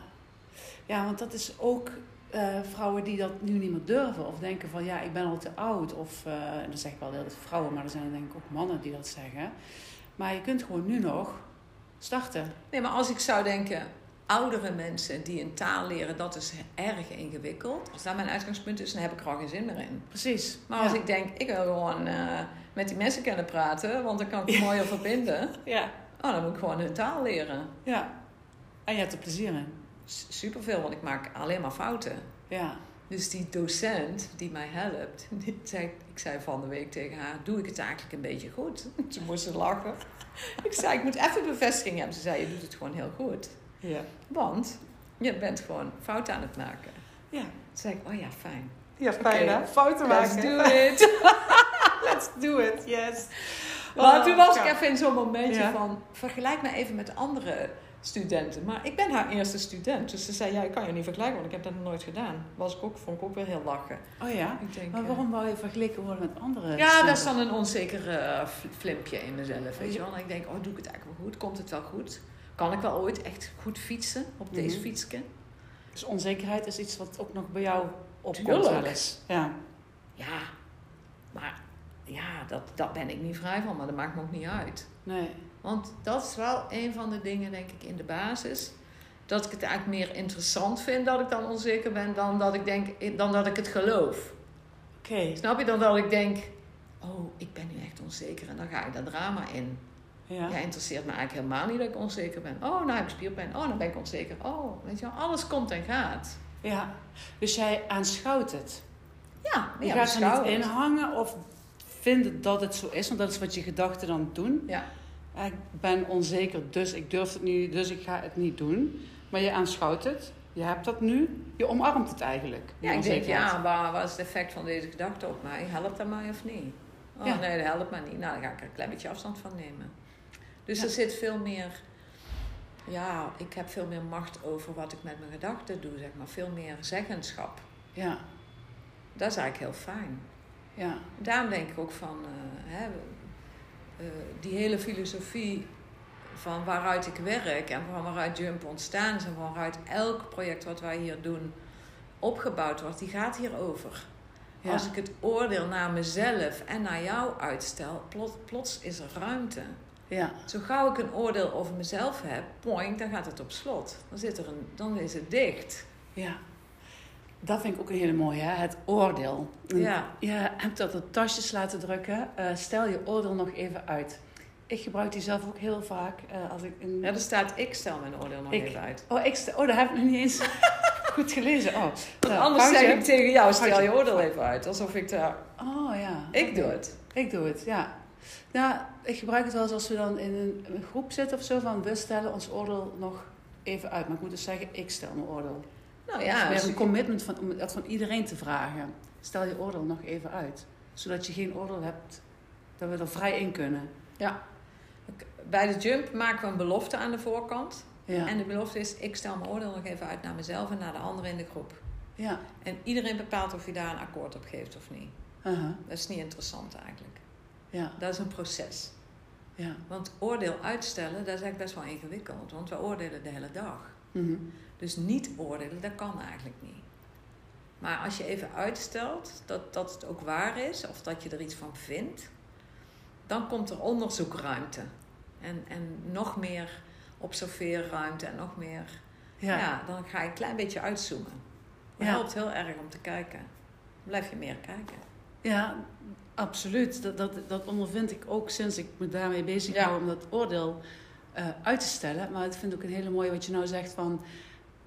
Ja, want dat is ook eh, vrouwen die dat nu niet meer durven. Of denken van, ja, ik ben al te oud. Of, eh en dan zeg ik wel heel veel vrouwen, maar er zijn denk ik ook mannen die dat zeggen. Maar je kunt gewoon nu nog starten. Nee, maar als ik zou denken, oudere mensen die een taal leren, dat is erg ingewikkeld. Als dat mijn uitgangspunt is, dan heb ik er al geen zin meer in. Precies. Maar als ja. ik denk, ik wil gewoon eh, met die mensen kunnen praten, want dan kan ik me mooier verbinden. Ja, Oh, dan moet ik gewoon hun taal leren. ja. En je hebt er plezier in. Superveel, want ik maak alleen maar fouten. Ja. Dus die docent die mij helpt, die zei, ik zei van de week tegen haar, doe ik het eigenlijk een beetje goed? Ze moest lachen. Ik zei, ik moet even bevestiging hebben. Ze zei, je doet het gewoon heel goed. Ja. Want je bent gewoon fout aan het maken. Ja. Toen zei ik, oh ja, fijn. Ja, fijn, hè? Fouten Let's maken. do it. Let's do it, yes. Maar Oh, toen was ik even in zo'n momentje Ja. van, vergelijk me even met andere studenten. Maar ik ben haar eerste student. Dus ze zei, ja, ik kan je niet vergelijken, want ik heb dat nog nooit gedaan. Was ik ook, vond ik ook weer heel lachen. Oh ja? Ik denk, Maar eh, waarom wou je vergeleken worden met andere Ja, dat is dan een onzeker eh, fl- flimpje in mezelf, weet je wel. En ik denk, oh, doe ik het eigenlijk wel goed? Komt het wel goed? Kan ik wel ooit echt goed fietsen op deze fietsje? Dus onzekerheid is iets wat ook nog bij jou opkomt wel eens. Ja. Ja, maar ja, dat, dat ben ik niet vrij van, maar dat maakt me ook niet uit. Nee. Want dat is wel een van de dingen, denk ik, in de basis. Dat ik het eigenlijk meer interessant vind dat ik dan onzeker ben dan dat ik, denk, dan dat ik het geloof. Oké. Snap je? Dan dat ik denk, oh, ik ben nu echt onzeker en dan ga ik dat drama in. Ja. Ja, interesseert me eigenlijk helemaal niet dat ik onzeker ben. Oh, nou heb ik spierpijn. Oh, dan ben ik onzeker. Oh, weet je wel, alles komt en gaat. ja. Dus jij aanschouwt het. Ja, Je ja, gaat er niet in hangen of vinden dat het zo is, want dat is wat je gedachten dan doen. Ja. Ik ben onzeker, dus ik durf het niet, dus ik ga het niet doen. Maar je aanschouwt het, je hebt dat nu, je omarmt het eigenlijk. Ja, ik denk, ja, waar, wat is het effect van deze gedachte op mij? Helpt dat mij of niet? Oh Ja. nee, dat helpt mij niet. Nou, dan ga ik er een klein beetje afstand van nemen. Dus Ja. er zit veel meer... Ja, ik heb veel meer macht over wat ik met mijn gedachten doe, zeg maar. Veel meer zeggenschap. Ja, Dat is eigenlijk heel fijn. ja, Daarom denk ik ook van... eh, hè, eh, die hele filosofie van waaruit ik werk... en van waaruit Jump ontstaan is... en van waaruit elk project wat wij hier doen opgebouwd wordt... die gaat hierover. ja. Als ik het oordeel naar mezelf en naar jou uitstel, plots, plots is er ruimte. ja. Zo gauw ik een oordeel over mezelf heb, poing, dan gaat het op slot. Dan, zit er een, dan is het dicht. Ja, dat vind ik ook een hele mooie, hè? het oordeel. Ja. Je hebt dat op tasjes laten drukken. Eh, stel je oordeel nog even uit. Ik gebruik die zelf ook heel vaak eh, als ik in... Ja, er staat, ik stel mijn oordeel nog Ik- even uit. Oh, ik st- oh, dat heb ik nog niet eens goed gelezen. Oh, nou, Anders zeg ik tegen jou, stel je oordeel even uit. Alsof ik daar... Oh ja. Ik doe het. Ik doe het, ja. Nou, ik gebruik het wel eens als we dan in een, een groep zitten of zo. Van we stellen ons oordeel nog even uit. Maar ik moet dus zeggen, ik stel mijn oordeel. Nou Ja, weer als een commitment van, om dat van iedereen te vragen. Stel je oordeel nog even uit. Zodat je geen oordeel hebt, dat we er vrij in kunnen. Ja. Bij de jump maken we een belofte aan de voorkant. Ja. En de belofte is, ik stel mijn oordeel nog even uit naar mezelf en naar de anderen in de groep. Ja. En iedereen bepaalt of je daar een akkoord op geeft of niet. Aha. Dat is niet interessant eigenlijk. Ja. Dat is een proces. Ja. Want oordeel uitstellen, dat is eigenlijk best wel ingewikkeld. Want we oordelen de hele dag. Mhm. Dus niet oordelen, dat kan eigenlijk niet. Maar als je even uitstelt dat, dat het ook waar is, of dat je er iets van vindt, dan komt er onderzoekruimte. En, en nog meer observeerruimte en nog meer. Ja. Ja. dan ga je een klein beetje uitzoomen. Dat Ja. helpt heel erg om te kijken. Dan blijf je meer kijken. Ja, absoluut. Dat, dat, dat ondervind ik ook sinds ik me daarmee bezig Ja. hou om dat oordeel eh, uit te stellen. Maar ik vind ook een hele mooie wat je nou zegt van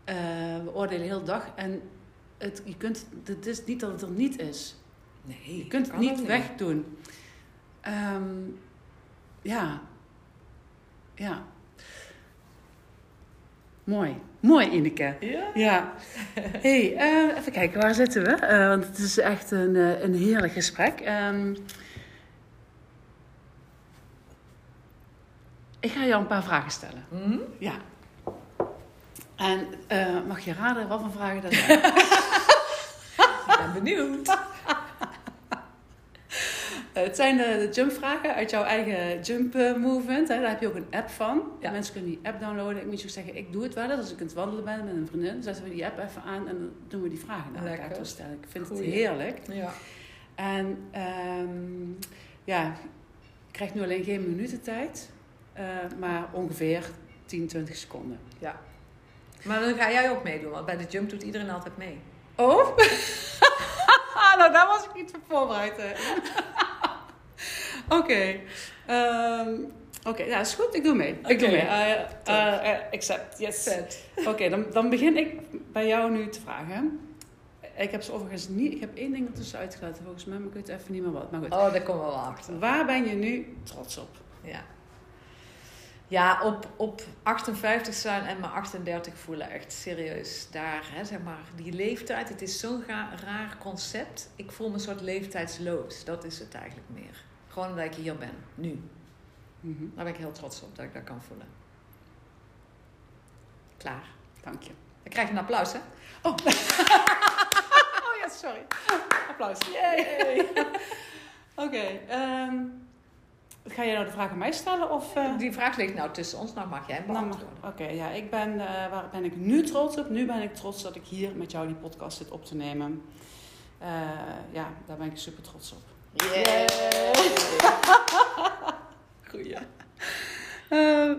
eh, we oordelen heel dag en het, je kunt, het is niet dat het er niet is. Nee, Je kunt het niet wegdoen. Ehm, ja. Ja. Mooi. Mooi, Ineke. Ja? Ja. hey, eh, even kijken, waar zitten we? Eh, want het is echt een, een heerlijk gesprek. Ehm, ik ga jou een paar vragen stellen. Hm? Ja. En eh, mag je raden wat voor vragen dat zijn? Ik ben benieuwd. Eh, het zijn de, de jumpvragen uit jouw eigen jump eh, movement. Hè. Daar heb je ook een app van. Ja. Mensen kunnen die app downloaden. Ik moet je ook zeggen, ik doe het wel eens. Als ik aan het wandelen ben met een vriendin, zetten we die app even aan en dan doen we die vragen naar elkaar Lekker. toestellen. Ik vind Goeie. het heerlijk. Ja. En ehm, ja, je krijgt nu alleen geen minuten tijd, maar ongeveer 10, 20 seconden. ja. Maar dan ga jij ook meedoen, want bij de jump doet iedereen altijd mee. Oh? nou, daar was ik niet voor voorbereid. Oké. Ehm, Oké, ja, is goed. Ik doe mee. Ik doe mee. Eh, eh, eh, accept, yes. Oké, dan, dan begin ik bij jou nu te vragen. Ik heb ze overigens niet... Ik heb één ding ertussen uitgelaten volgens mij, maar ik weet even niet meer wat. Maar goed. Oh, daar komen we wel achter. Waar ben je nu trots op? Ja. Ja, op, op 58 zijn en maar 38 voelen echt serieus daar, hè, zeg maar, die leeftijd. Het is zo'n raar concept. Ik voel me een soort leeftijdsloos. Dat is het eigenlijk meer. Gewoon omdat ik hier ben, nu. Mhm, Daar ben ik heel trots op dat ik dat kan voelen. Klaar. Dank je. Dan krijg je een applaus, hè? Oh ja, sorry. Applaus. Yay. Oké. ehm, ga jij nou de vraag aan mij stellen? Of, eh, Die vraag ligt nou tussen ons. Nou mag jij hem Nou, beantwoorden. Oké, ja, ik ben, eh, waar ben ik nu trots op? Nu ben ik trots dat ik hier met jou die podcast zit op te nemen. Eh, ja, daar ben ik super trots op. Yay. Goeie.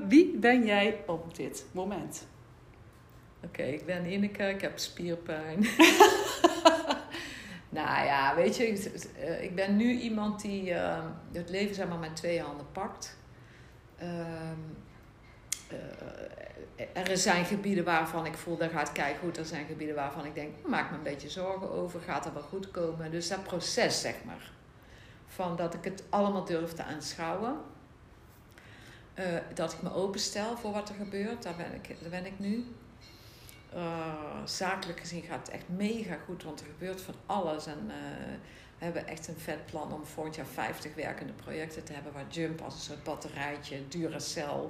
Wie ben jij op dit moment? Oké, ik ben Ineke, ik heb spierpijn. nou ja, weet je, ik- eh, ben nu iemand die eh, het leven zeg maar met twee handen pakt. Ehm, eh, er zijn gebieden waarvan ik voel, dat gaat kijk goed. Er zijn gebieden waarvan ik denk, maak me een beetje zorgen over, gaat dat wel goed komen? Dus dat proces, zeg maar, van dat ik het allemaal durf te aanschouwen. Eh, dat ik me openstel voor wat er gebeurt, daar ben ik, daar ben ik nu. Eh, zakelijk gezien gaat het echt mega goed, want er gebeurt van alles. En eh, we hebben echt een vet plan om volgend jaar 50 werkende projecten te hebben waar Jump als een soort batterijtje, Duracell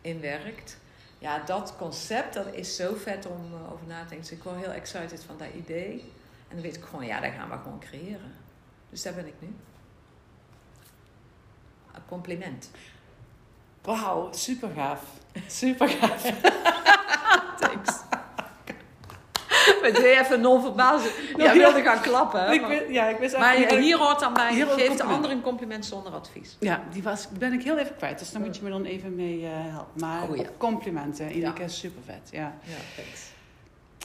in werkt. Ja, dat concept, dat is zo vet om eh, over na te denken. Dus ik word heel excited van dat idee. En dan weet ik gewoon, ja, dat gaan we gewoon creëren. Dus daar ben ik nu. Een compliment. Wauw, super gaaf. Super gaaf. Deden even non-verbaal. Ja, Ja, wilde gaan klappen. hè, ik, maar- wist- ja, ik wist Maar eigenlijk hier hoort dan bij, geef de ander een compliment zonder advies. Ja, die was, ben ik heel even kwijt, dus daar moet je me dan even mee eh, helpen. Maar Oh, ja. complimenten, Ineke, super vet. Ja. Ja.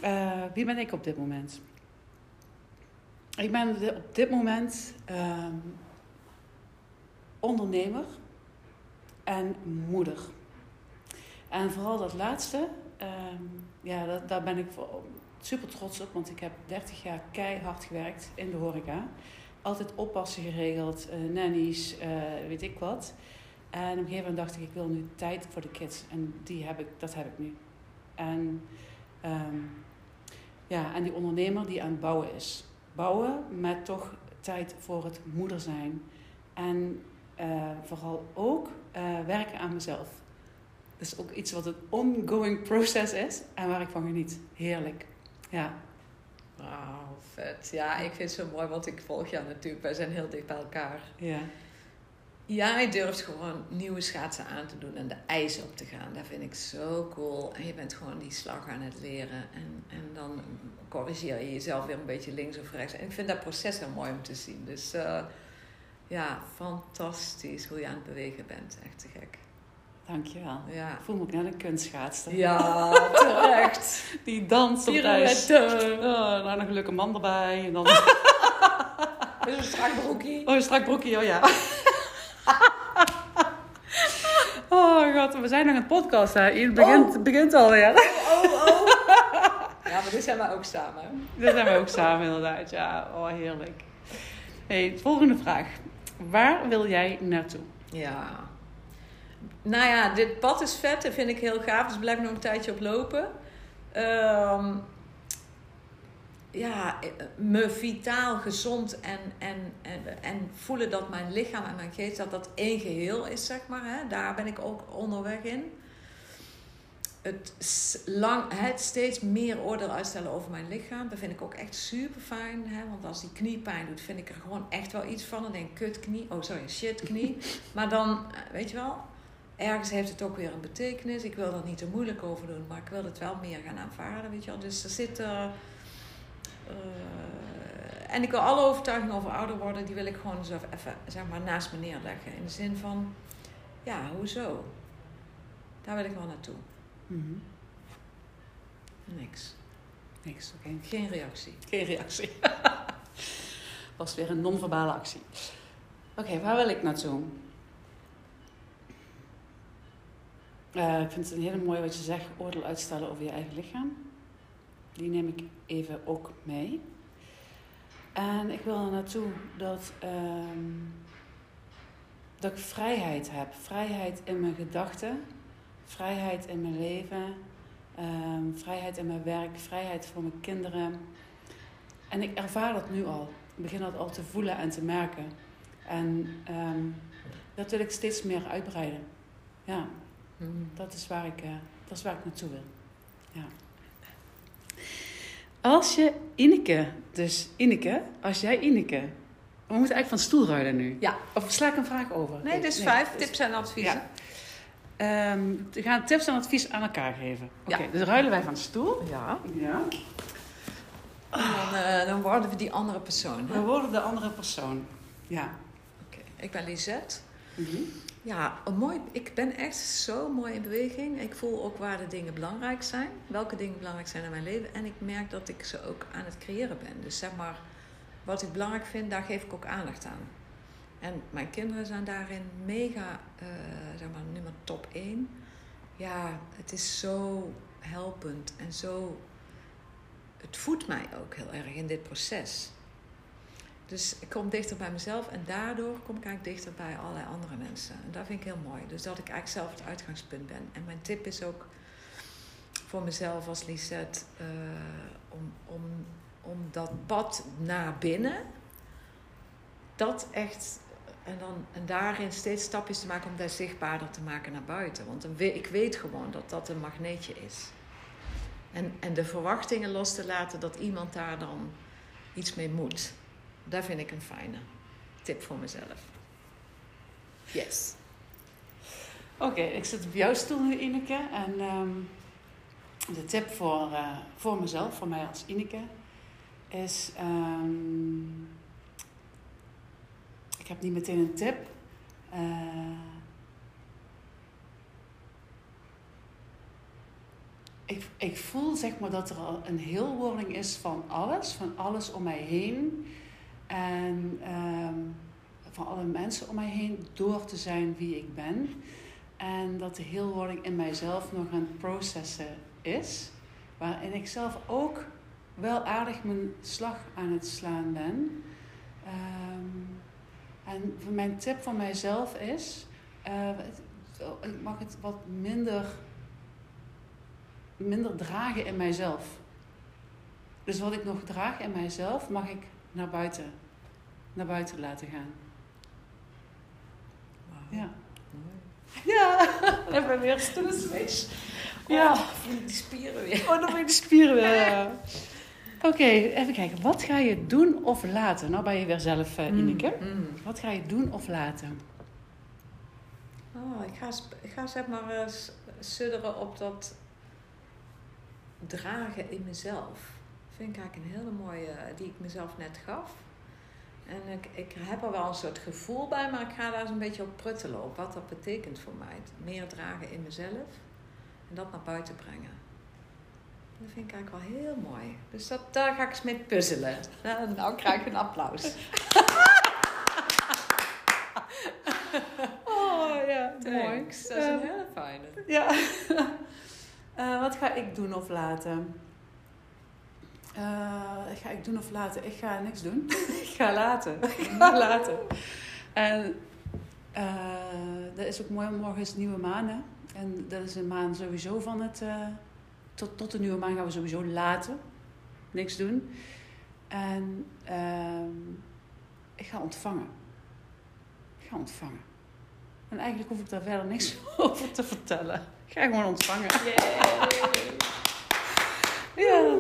Eh, wie ben ik op dit moment? Ik ben de- op dit moment ehm, ondernemer en moeder. En vooral dat laatste, ehm, ja, dat, daar ben ik voor- super trots op, want ik heb 30 jaar keihard gewerkt in de horeca. Altijd oppassen geregeld, eh nannies, eh, weet ik wat. En op een gegeven moment dacht ik, ik wil nu tijd voor de kids. En die heb ik, dat heb ik nu. En ehm, ja, en die ondernemer die aan het bouwen is. Bouwen met toch tijd voor het moeder zijn. En eh, vooral ook werken aan mezelf. Dat is ook iets wat een ongoing process is en waar ik van geniet. Heerlijk. Ja. Wauw, vet. Ja, ik vind het zo mooi, want ik volg jou natuurlijk. Wij zijn heel dicht bij elkaar. Ja. Jij durft gewoon nieuwe schaatsen aan te doen en de ijs op te gaan. Dat vind ik zo cool. En je bent gewoon die slag aan het leren. En, en dan corrigeer je jezelf weer een beetje links of rechts. En ik vind dat proces heel mooi om te zien. Dus eh, ja, fantastisch hoe je aan het bewegen bent. Echt te gek. Dankjewel. Ja. Ik voel me ook net een kunstschaatster. Ja, terecht. Die danst op ijs. Pirouette. Oh, nou, nog een leuke man erbij. En dan... Is een strak broekie. Oh, een strak broekje, oh ja. Oh god, we zijn nog aan het podcast. Hè. Het begint, het begint alweer. Oh, oh. Ja, maar dit zijn we ook samen. Dat zijn we ook samen inderdaad. Ja, oh heerlijk. Hey, volgende vraag. Waar wil jij naartoe? Ja. Nou ja, dit pad is vet. Dat vind ik heel gaaf. Dus blijf nog een tijdje op lopen. Ehm, ja, me vitaal, gezond en, en, en, en voelen dat mijn lichaam en mijn geest dat dat één geheel is, zeg maar. Hè? Daar ben ik ook onderweg in. Het, lang, het steeds meer oordeel uitstellen over mijn lichaam, dat vind ik ook echt super fijn. Hè? Want als die knie pijn doet, vind ik er gewoon echt wel iets van. Dan denk ik, kut knie, oh sorry, shit knie. maar dan, eh, weet je wel, ergens heeft het ook weer een betekenis. Ik wil er niet te moeilijk over doen, maar ik wil het wel meer gaan aanvaarden, weet je wel. Dus er zit... eh, eh, en ik wil alle overtuigingen over ouder worden, die wil ik gewoon zo even zeg maar, naast me neerleggen. In de zin van, ja, hoezo? Daar wil ik wel naartoe. Mhm. Niks. Niks, oké. Geen reactie. Geen reactie. Was weer een non-verbale actie. Oké, waar wil ik naartoe? Eh, ik vind het een hele mooie wat je zegt, oordeel uitstellen over je eigen lichaam. Die neem ik even ook mee. En ik wil er naartoe dat, ehm, dat ik vrijheid heb. Vrijheid in mijn gedachten, vrijheid in mijn leven, ehm, vrijheid in mijn werk, vrijheid voor mijn kinderen. En ik ervaar dat nu al. Ik begin dat al te voelen en te merken. En ehm, dat wil ik steeds meer uitbreiden. Ja, dat is waar ik, eh, dat is waar ik naartoe wil. Ja. Als je Ineke, dus Ineke, als jij Ineke, we moeten eigenlijk van stoel ruilen nu. Ja. Of sla ik een vraag over? Nee, dit is vijf dus- tips en adviezen. Ja. Ehm, we gaan tips en advies aan elkaar geven. Oké, Ja. dus ruilen wij van stoel. Ja. Ja. En dan, eh, dan worden we die andere persoon. We Hè? worden de andere persoon. Ja. Oké. Ik ben Lisette. Mhm. Ja, mooi, ik ben echt zo mooi in beweging. Ik voel ook waar de dingen belangrijk zijn. Welke dingen belangrijk zijn in mijn leven. En ik merk dat ik ze ook aan het creëren ben. Dus zeg maar, wat ik belangrijk vind, daar geef ik ook aandacht aan. En mijn kinderen zijn daarin mega, eh, zeg maar, nummer top 1. Ja, het is zo helpend en zo... Het voedt mij ook heel erg in dit proces. Dus ik kom dichter bij mezelf en daardoor kom ik eigenlijk dichter bij allerlei andere mensen. En dat vind ik heel mooi. Dus dat ik eigenlijk zelf het uitgangspunt ben. En mijn tip is ook voor mezelf als Lisette eh, om, om, om dat pad naar binnen, dat echt, en, dan, en daarin steeds stapjes te maken om dat zichtbaarder te maken naar buiten. Want ik weet gewoon dat dat een magneetje is. En, en de verwachtingen los te laten dat iemand daar dan iets mee moet. Dat vind ik een fijne tip voor mezelf. Yes. Oké, ik zit op jouw stoel nu, Ineke. En ehm, de tip voor, eh, voor mezelf, voor mij als Ineke, is... ehm, ik heb niet meteen een tip. Eh, ik, ik voel zeg maar dat er al een heelwording is van alles, van alles om mij heen. En ehm, van alle mensen om mij heen, door te zijn wie ik ben. En dat de heelwording in mijzelf nog aan het processen is. Waarin ik zelf ook wel aardig mijn slag aan het slaan ben. Ehm, en mijn tip van mijzelf is... eh, ik mag het wat minder, minder dragen in mijzelf. Dus wat ik nog draag in mijzelf, mag ik naar buiten naar buiten laten gaan. Ja. Mooi. Ja, hebben we weer Switch. Ja. Oh, die spieren weer. Oh, dan ben de spieren weer. Oké, even kijken. Wat ga je doen of laten? Nou ben je weer zelf, eh Ineke. Mm. Wat ga je doen of laten? Oh, ik, ga, ik ga zeg maar s- sudderen op dat dragen in mezelf. Vind ik eigenlijk een hele mooie eh, die ik mezelf net gaf. En ik, ik heb er wel een soort gevoel bij, maar ik ga daar eens een beetje op pruttelen op wat dat betekent voor mij. Meer dragen in mezelf en dat naar buiten brengen. Dat vind ik eigenlijk wel heel mooi. Dus dat, daar ga ik eens mee puzzelen. Nou, krijg ik een applaus. Oh ja, Thanks. Dat is een hele fijne. Ja. Eh, wat ga ik doen of laten? Eh, ga ik doen of laten? Ik ga niks doen. ik ga laten. ik ga laten. En eh, dat is ook mooi. Morgen is nieuwe maan. Hè? En dat is een maan sowieso van het... eh, tot, tot de nieuwe maan gaan we sowieso laten. Niks doen. En ehm, ik ga ontvangen. Ik ga ontvangen. En eigenlijk hoef ik daar verder niks over te vertellen. Ik ga gewoon ontvangen. Ja.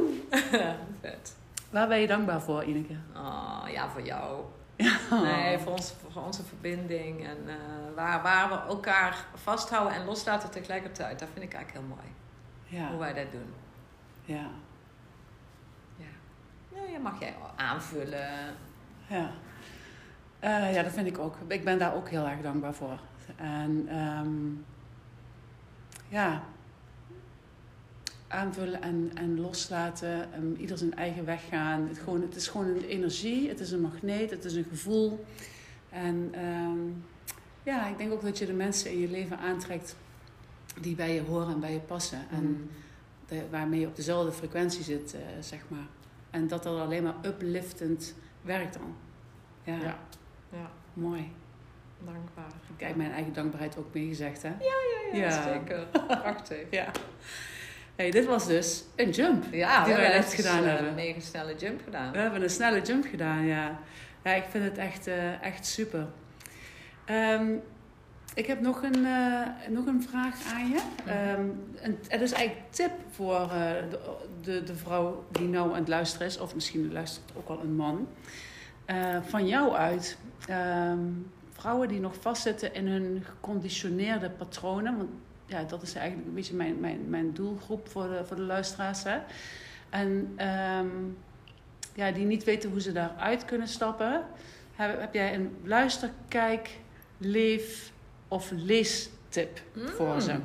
Vet. Waar ben je dankbaar voor, Ineke? Oh, ja, voor jou. Nee, voor, ons, voor onze verbinding. En eh, waar, waar we elkaar vasthouden en loslaten tegelijkertijd. Dat vind ik eigenlijk heel mooi. Hoe Ja, wij dat doen. ja, Ja. Nou, ja, mag jij aanvullen. ja. Eh, ja, dat vind ik ook. Ik ben daar ook heel erg dankbaar voor. En ehm, ja, aanvullen en, en loslaten. en ieder zijn eigen weg gaan. Het, gewoon, het is gewoon een energie, het is een magneet, het is een gevoel. En ehm, ja, ik denk ook dat je de mensen in je leven aantrekt die bij je horen en bij je passen. En En, de, waarmee je op dezelfde frequentie zit, eh, zeg maar. En dat dat alleen maar upliftend werkt dan. Ja, Ja. ja, mooi. dankbaar. Kijk, mijn eigen dankbaarheid ook meegezegd, hè? Ja, Ja. zeker. Prachtig. Ja. Hey, dit was dus een jump. Ja, Die we wij hebben net gedaan een hebben. mega snelle jump gedaan. We hebben een snelle jump gedaan, ja. Ja, ik vind het echt, eh, echt super. Ehm, ik heb nog een, eh, nog een vraag aan je. Ehm, een, het is eigenlijk een tip voor eh, de, de, de vrouw die nou aan het luisteren is, of misschien luistert ook wel een man. Eh, van jou uit. Ehm, vrouwen die nog vastzitten in hun geconditioneerde patronen. Want ja, dat is eigenlijk een beetje mijn, mijn, mijn doelgroep voor de, voor de luisteraars. Hè? En ehm, ja, die niet weten hoe ze daaruit kunnen stappen. Heb, heb jij een luister, kijk, leef of leestip voor ze? Oh.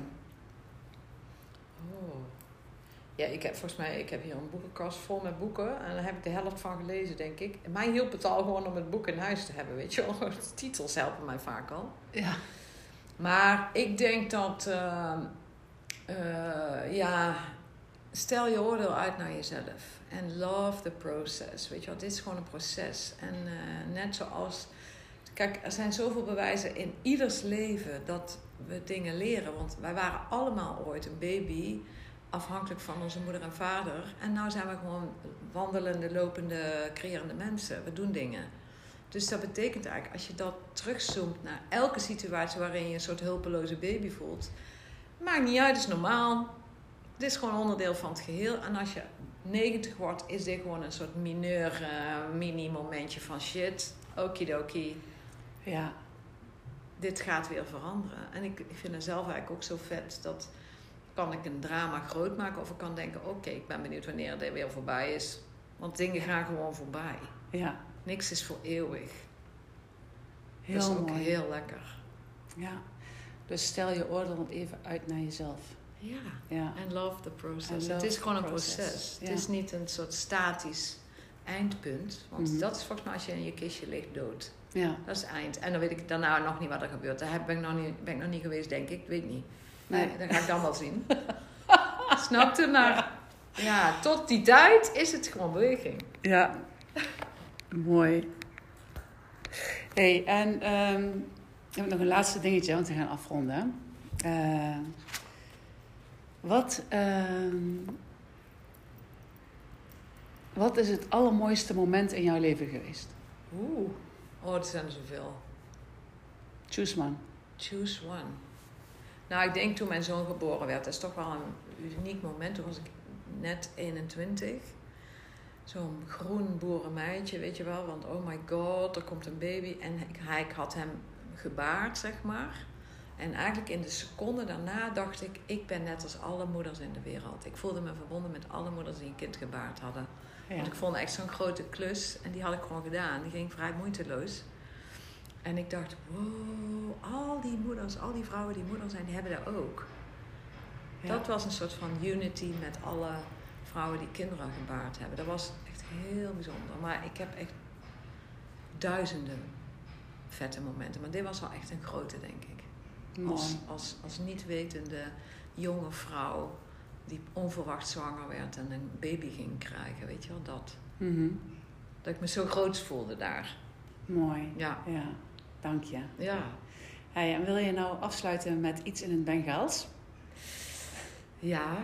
Ja, ik heb volgens mij, ik heb hier een boekenkast vol met boeken. En daar heb ik de helft van gelezen, denk ik. Mij hielp het al gewoon om het boek in huis te hebben, weet je wel. De titels helpen mij vaak al. Ja. Maar ik denk dat, eh, eh, ja, stel je oordeel uit naar jezelf. En love the process. Weet je wel, dit is gewoon een proces. En eh, net zoals, kijk, er zijn zoveel bewijzen in ieders leven dat we dingen leren. Want wij waren allemaal ooit een baby, afhankelijk van onze moeder en vader. En nu zijn we gewoon wandelende, lopende, creërende mensen. We doen dingen. Dus dat betekent eigenlijk, als je dat terugzoomt naar elke situatie waarin je een soort hulpeloze baby voelt, maakt niet uit, het is normaal. Dit is gewoon onderdeel van het geheel. En als je 90 wordt, is dit gewoon een soort mineur, eh, mini-momentje van shit. Okidoki, Ja. dit gaat weer veranderen. En ik, ik vind het zelf eigenlijk ook zo vet dat kan ik een drama groot maken of ik kan denken: oké, ik ben benieuwd wanneer dit weer voorbij is. Want dingen gaan gewoon voorbij. Ja. Niks is voor eeuwig. Heel dat is ook mooi. heel lekker. Ja. Dus stel je oordeel even uit naar jezelf. Ja. Ja. En love the process. Love het is gewoon een proces. ja. Het is niet een soort statisch eindpunt. Want Mhm. dat is volgens mij als je in je kistje ligt dood. Ja. Dat is eind. En dan weet ik daarna nog niet wat er gebeurt. Daar ben ik nog niet, ben ik nog niet geweest, denk ik. Weet niet. Nee. Nee, dat ga ik dan wel zien. Snapte? Maar ja, tot die tijd is het gewoon beweging. Ja. Mooi. hey, en ehm, ik heb nog een laatste dingetje, want we gaan afronden. Eh, wat, ehm, wat is het allermooiste moment in jouw leven geweest? Oeh. Oh, er zijn er zoveel. Choose one. Choose one. Nou, ik denk toen mijn zoon geboren werd, dat is toch wel een uniek moment. Toen was ik net 21. Zo'n groen boerenmeidje, weet je wel. Want oh my god, er komt een baby. En ik, hij, ik had hem gebaard, zeg maar. En eigenlijk in de seconde daarna dacht ik, ik ben net als alle moeders in de wereld. Ik voelde me verbonden met alle moeders die een kind gebaard hadden. Ja. Want ik vond echt zo'n grote klus en die had ik gewoon gedaan. Die ging vrij moeiteloos. En ik dacht, wow, al die moeders, al die vrouwen die moeder zijn, die hebben dat ook. Ja. Dat was een soort van unity met alle vrouwen die kinderen gebaard hebben. Dat was heel bijzonder. Maar ik heb echt duizenden vette momenten. Maar dit was wel echt een grote, denk ik. Mooi. Als, als, als niet wetende jonge vrouw die onverwacht zwanger werd en een baby ging krijgen, weet je wel, dat. Mhm. Dat ik me zo groot voelde daar. Mooi. Ja, Ja, dank je. ja. Hey, en wil je nou afsluiten met iets in het Bengaals? Ja.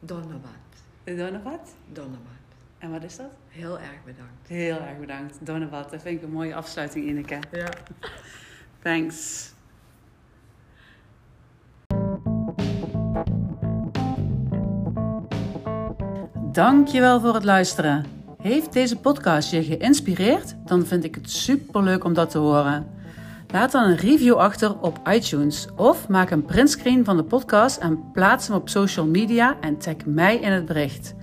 Donnerwat. Donnevat? Donnerwat. En wat is dat? Heel erg bedankt. Heel erg bedankt. Donnevat, dat vind ik een mooie afsluiting, Ineke. Ja. Thanks. Dankjewel voor het luisteren. Heeft deze podcast je geïnspireerd? Dan vind ik het superleuk om dat te horen. Laat dan een review achter op iTunes of maak een printscreen van de podcast en plaats hem op social media en tag mij in het bericht.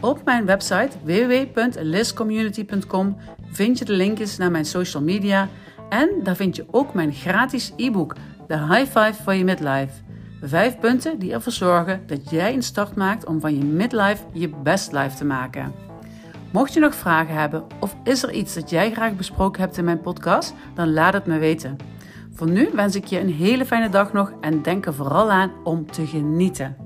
Op mijn website www.liscommunity.com vind je de linkjes naar mijn social media en daar vind je ook mijn gratis e-book The High Five for je midlife. Vijf punten die ervoor zorgen dat jij een start maakt om van je midlife je best life te maken. Mocht je nog vragen hebben of is er iets dat jij graag besproken hebt in mijn podcast, dan laat het me weten. Voor nu wens ik je een hele fijne dag nog en denk er vooral aan om te genieten.